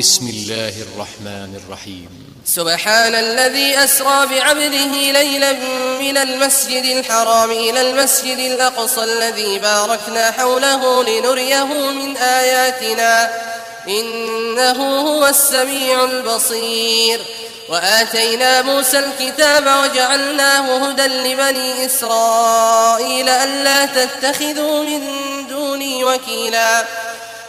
بسم الله الرحمن الرحيم. سبحان الذي أسرى بعبده ليلا من المسجد الحرام إلى المسجد الأقصى الذي باركنا حوله لنريه من آياتنا. إنه هو السميع البصير. وآتينا موسى الكتاب وجعلناه هدى لبني إسرائيل ألا تتخذوا من دوني وكيلا.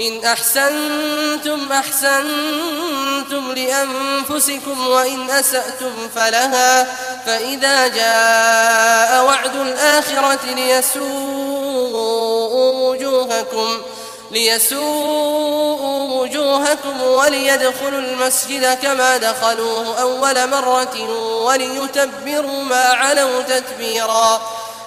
إن أحسنتم أحسنتم لأنفسكم وإن أسأتم فلها فإذا جاء وعد الآخرة ليسوءوا وجوهكم ليسوءوا وجوهكم وليدخلوا المسجد كما دخلوه أول مرة وليتبروا ما علوا تتبيرا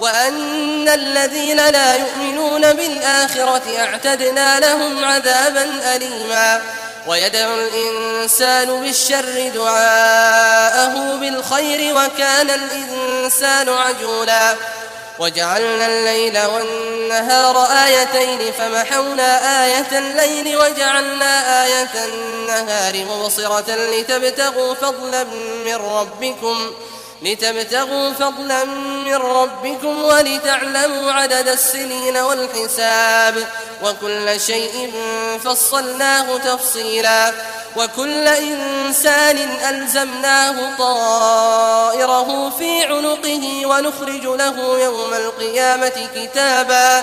وأن الذين لا يؤمنون بالآخرة أعتدنا لهم عذابا أليما. ويدعو الإنسان بالشر دعاءه بالخير وكان الإنسان عجولا. وجعلنا الليل والنهار آيتين فمحونا آية الليل وجعلنا آية النهار مبصرة لتبتغوا فضلا من ربكم. لتبتغوا فضلا من ربكم ولتعلموا عدد السنين والحساب وكل شيء فصلناه تفصيلا وكل إنسان ألزمناه طائره في عنقه ونخرج له يوم القيامة كتابا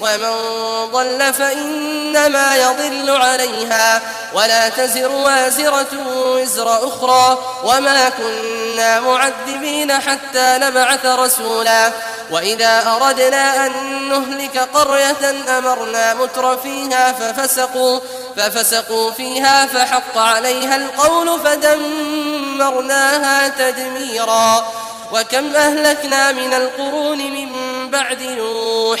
ومن ضل فإنما يضل عليها ولا تزر وازرة وزر أخرى وما كنا معذبين حتى نبعث رسولا وإذا أردنا أن نهلك قرية أمرنا متر فيها ففسقوا ففسقوا فيها فحق عليها القول فدمرناها تدميرا وكم أهلكنا من القرون من بعد نوح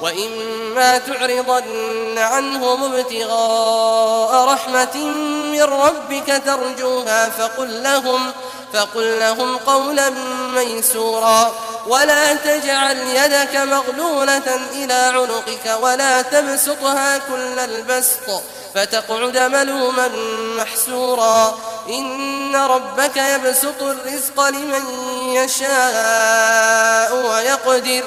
وإما تعرضن عنهم ابتغاء رحمة من ربك ترجوها فقل لهم فقل لهم قولا ميسورا ولا تجعل يدك مغلولة إلى عنقك ولا تبسطها كل البسط فتقعد ملوما محسورا إن ربك يبسط الرزق لمن يشاء ويقدر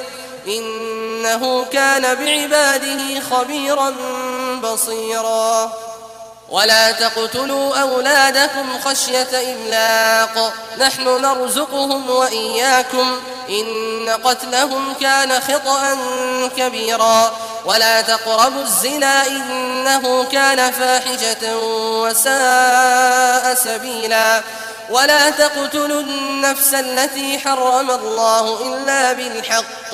إنه كان بعباده خبيرا بصيرا. ولا تقتلوا أولادكم خشية إملاق. نحن نرزقهم وإياكم. إن قتلهم كان خطأ كبيرا. ولا تقربوا الزنا. إنه كان فاحشة وساء سبيلا. ولا تقتلوا النفس التي حرم الله إلا بالحق.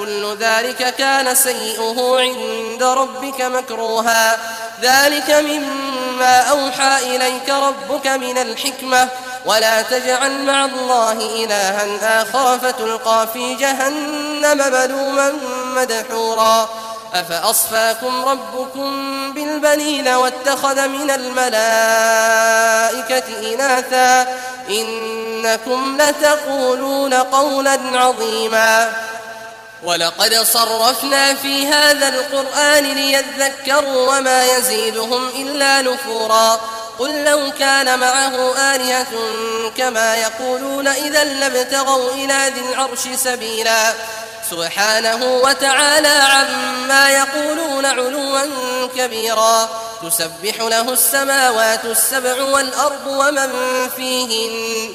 كل ذلك كان سيئه عند ربك مكروها. ذلك مما أوحى إليك ربك من الحكمة. ولا تجعل مع الله إلها آخر فتلقى في جهنم ملوما مدحورا. أفأصفاكم ربكم بالبنين واتخذ من الملائكة إناثا؟ إنكم لتقولون قولا عظيما. ولقد صرفنا في هذا القرآن ليذكروا وما يزيدهم إلا نفورا. قل لو كان معه آلهة كما يقولون إذا لابتغوا إلى ذي العرش سبيلا. سبحانه وتعالى عما يقولون علوا كبيرا. تسبح له السماوات السبع والأرض ومن فيهن.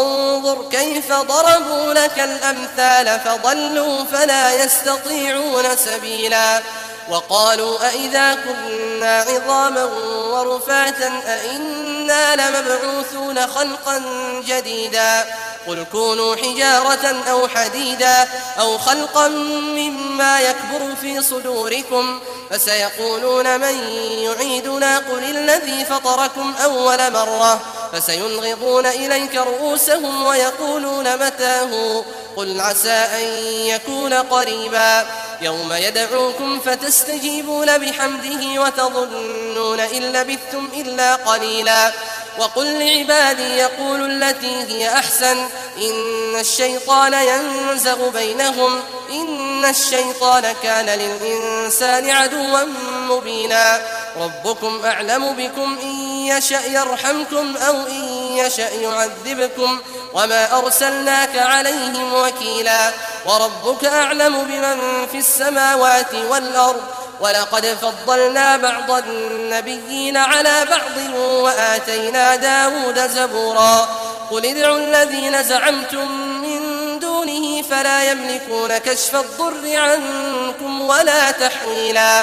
انظر كيف ضربوا لك الأمثال فضلوا فلا يستطيعون سبيلا وقالوا أئذا كنا عظاما ورفاتا أئنا لمبعوثون خلقا جديدا قل كونوا حجارة أو حديدا أو خلقا مما يكبر في صدوركم فسيقولون من يعيدنا قل الذي فطركم أول مرة فسينغضون إليك رؤوسهم ويقولون متاه؟ قل عسى أن يكون قريبا. يوم يدعوكم فتستجيبون بحمده وتظنون إن لبثتم إلا قليلا. وقل لعبادي يقول التي هي أحسن. إن الشيطان ينزغ بينهم. إن الشيطان كان للإنسان عدوا مبينا. ربكم أعلم بكم إن يشأ يرحمكم أو إن يشأ يعذبكم وما أرسلناك عليهم وكيلا وربك أعلم بمن في السماوات والأرض ولقد فضلنا بعض النبيين على بعض وآتينا داود زبورا قل ادعوا الذين زعمتم من دونه فلا يملكون كشف الضر عنكم ولا تحويلا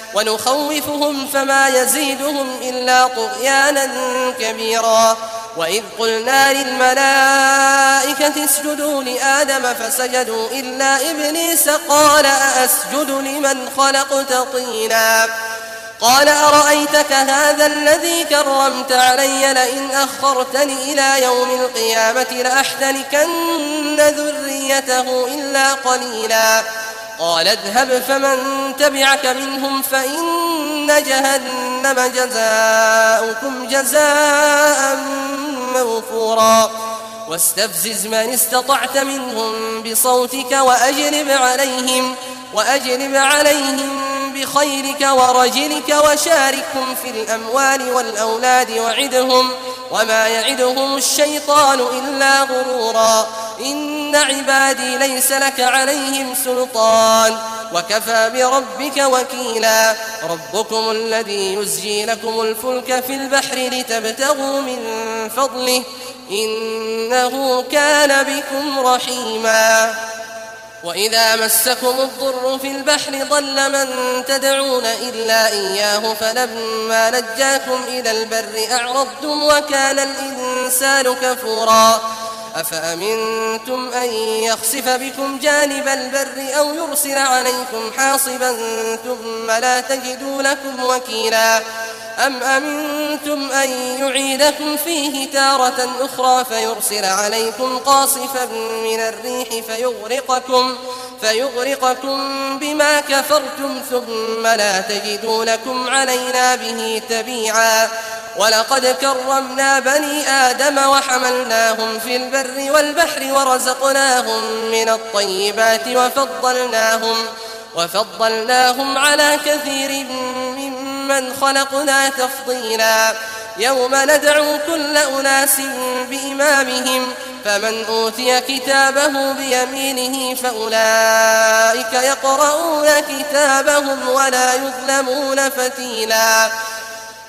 ونخوفهم فما يزيدهم إلا طغيانا كبيرا. وإذ قلنا للملائكة اسجدوا لآدم فسجدوا إلا إبليس قال أأسجد لمن خلقت طينا. قال أرأيتك هذا الذي كرمت علي لئن أخرتني إلى يوم القيامة لأحتنكن ذريته إلا قليلا. قال اذهب فمن تبعك منهم فإن جهنم جزاؤكم جزاء موفورا. واستفزز من استطعت منهم بصوتك وأجلب عليهم وأجلب عليهم بخيرك ورجلك وشاركهم في الأموال والأولاد وعدهم وما يعدهم الشيطان إلا غرورا. إن عبادي ليس لك عليهم سلطان. وكفى بربك وكيلا. ربكم الذي يزجي لكم الفلك في البحر لتبتغوا من فضله. إنه كان بكم رحيما. وإذا مسكم الضر في البحر ضل من تدعون إلا إياه. فلما نجاكم إلى البر أعرضتم وكان الإنسان كفورا. أفأمنتم أن يخسف بكم جانب البر أو يرسل عليكم حاصبا ثم لا تجدوا لكم وكيلا؟ أم أمنتم أن يعيدكم فيه تارة أخرى فيرسل عليكم قاصفا من الريح فيغرقكم فيغرقكم بما كفرتم ثم لا تجدوا لكم علينا به تبيعا ولقد كرمنا بني آدم وحملناهم في البر والبحر ورزقناهم من الطيبات وفضلناهم وفضلناهم على كثير ممن خلقنا تفضيلا. يوم ندعو كل أناس بإمامهم فمن أوتي كتابه بيمينه فأولئك يقرؤون كتابهم ولا يظلمون فتيلا.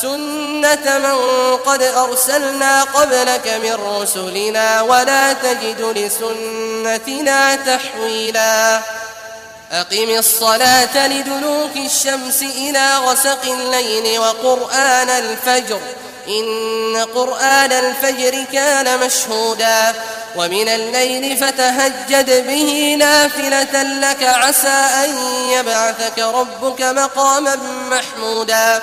سنة من قد أرسلنا قبلك من رسلنا ولا تجد لسنتنا تحويلا أقم الصلاة لدلوك الشمس إلى غسق الليل وقرآن الفجر إن قرآن الفجر كان مشهودا ومن الليل فتهجد به نافلة لك عسى أن يبعثك ربك مقاما محمودا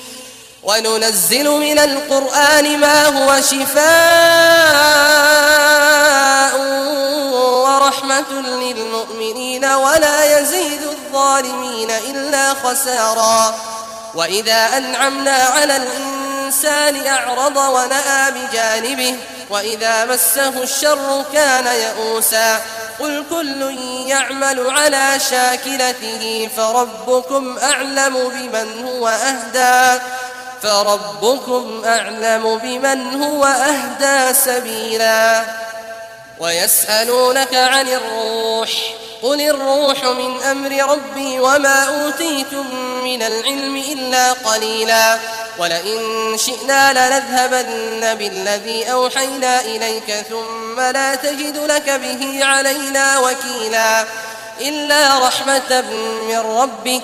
وننزل من القرآن ما هو شفاء ورحمة للمؤمنين ولا يزيد الظالمين إلا خسارا. وإذا أنعمنا على الإنسان أعرض ونأى بجانبه وإذا مسه الشر كان يئوسا. قل كل يعمل على شاكلته فربكم أعلم بمن هو أهدى. فربكم أعلم بمن هو أهدى سبيلا ويسألونك عن الروح قل الروح من أمر ربي وما أوتيتم من العلم إلا قليلا ولئن شئنا لنذهبن بالذي أوحينا إليك ثم لا تجد لك به علينا وكيلا إلا رحمة من ربك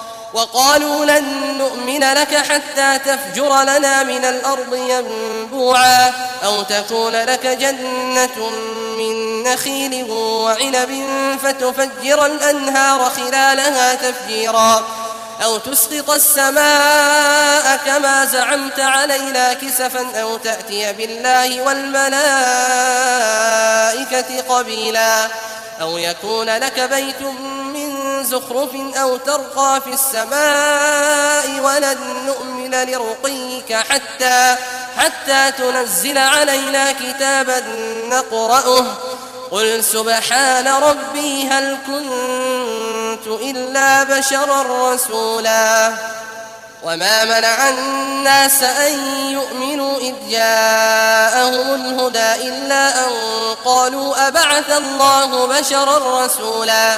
وقالوا لن نؤمن لك حتى تفجر لنا من الأرض ينبوعا أو تكون لك جنة من نخيل وعنب فتفجر الأنهار خلالها تفجيرا أو تسقط السماء كما زعمت علينا كسفا أو تأتي بالله والملائكة قبيلا أو يكون لك بيت من زخرف أو ترقى في السماء ولن نؤمن لرقيك حتى حتى تنزل علينا كتابا نقرأه. قل سبحان ربي هل كنت إلا بشرا رسولا. وما منع الناس أن يؤمنوا إذ جاءهم الهدى إلا أن قالوا أبعث الله بشرا رسولا.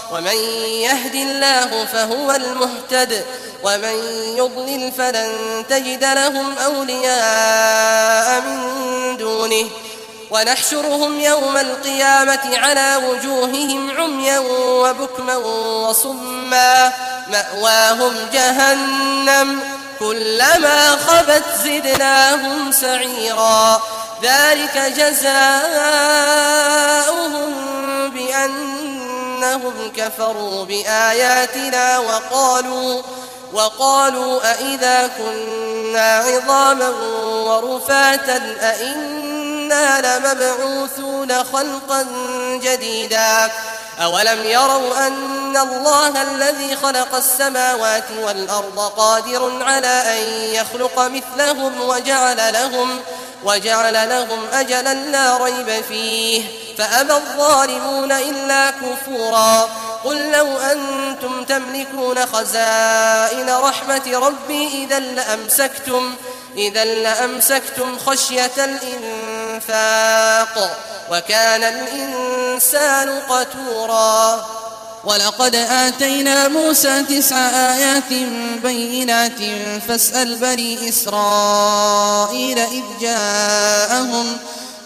ومن يهد الله فهو المهتد ومن يضلل فلن تجد لهم أولياء من دونه. ونحشرهم يوم القيامة على وجوههم عميا وبكما وصما. مأواهم جهنم كلما خبت زدناهم سعيرا. ذلك جزاؤهم بأنهم كفروا بآياتنا وقالوا وقالوا أئذا كنا عظاما ورفاتا أئنا لمبعوثون خلقا جديدا أولم يروا أن الله الذي خلق السماوات والأرض قادر على أن يخلق مثلهم وجعل لهم وجعل لهم أجلا لا ريب فيه فأبى الظالمون إلا كفورا. قل لو أنتم تملكون خزائن رحمة ربي إذا لأمسكتم إذا لأمسكتم خشية الإنفاق وكان الإنسان قتورا. ولقد آتينا موسى تسع آيات بينات فاسأل بني إسرائيل إذ جاءهم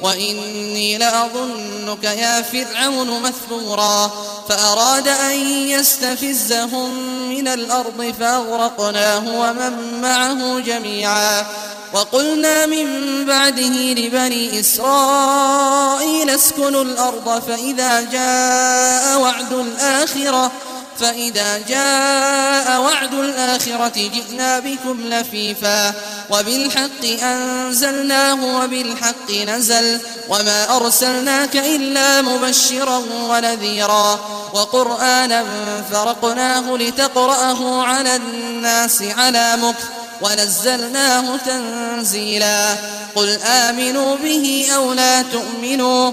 وإني لأظنك يا فرعون مثبورا فأراد أن يستفزهم من الأرض فأغرقناه ومن معه جميعا. وقلنا من بعده لبني إسرائيل اسكنوا الأرض فإذا جاء وعد الآخرة فإذا جاء وعد الآخرة جئنا بكم لفيفا وبالحق أنزلناه وبالحق نزل وما أرسلناك إلا مبشرا ونذيرا وقرآنا فرقناه لتقرأه على الناس على مكث ونزلناه تنزيلا قل آمنوا به أو لا تؤمنوا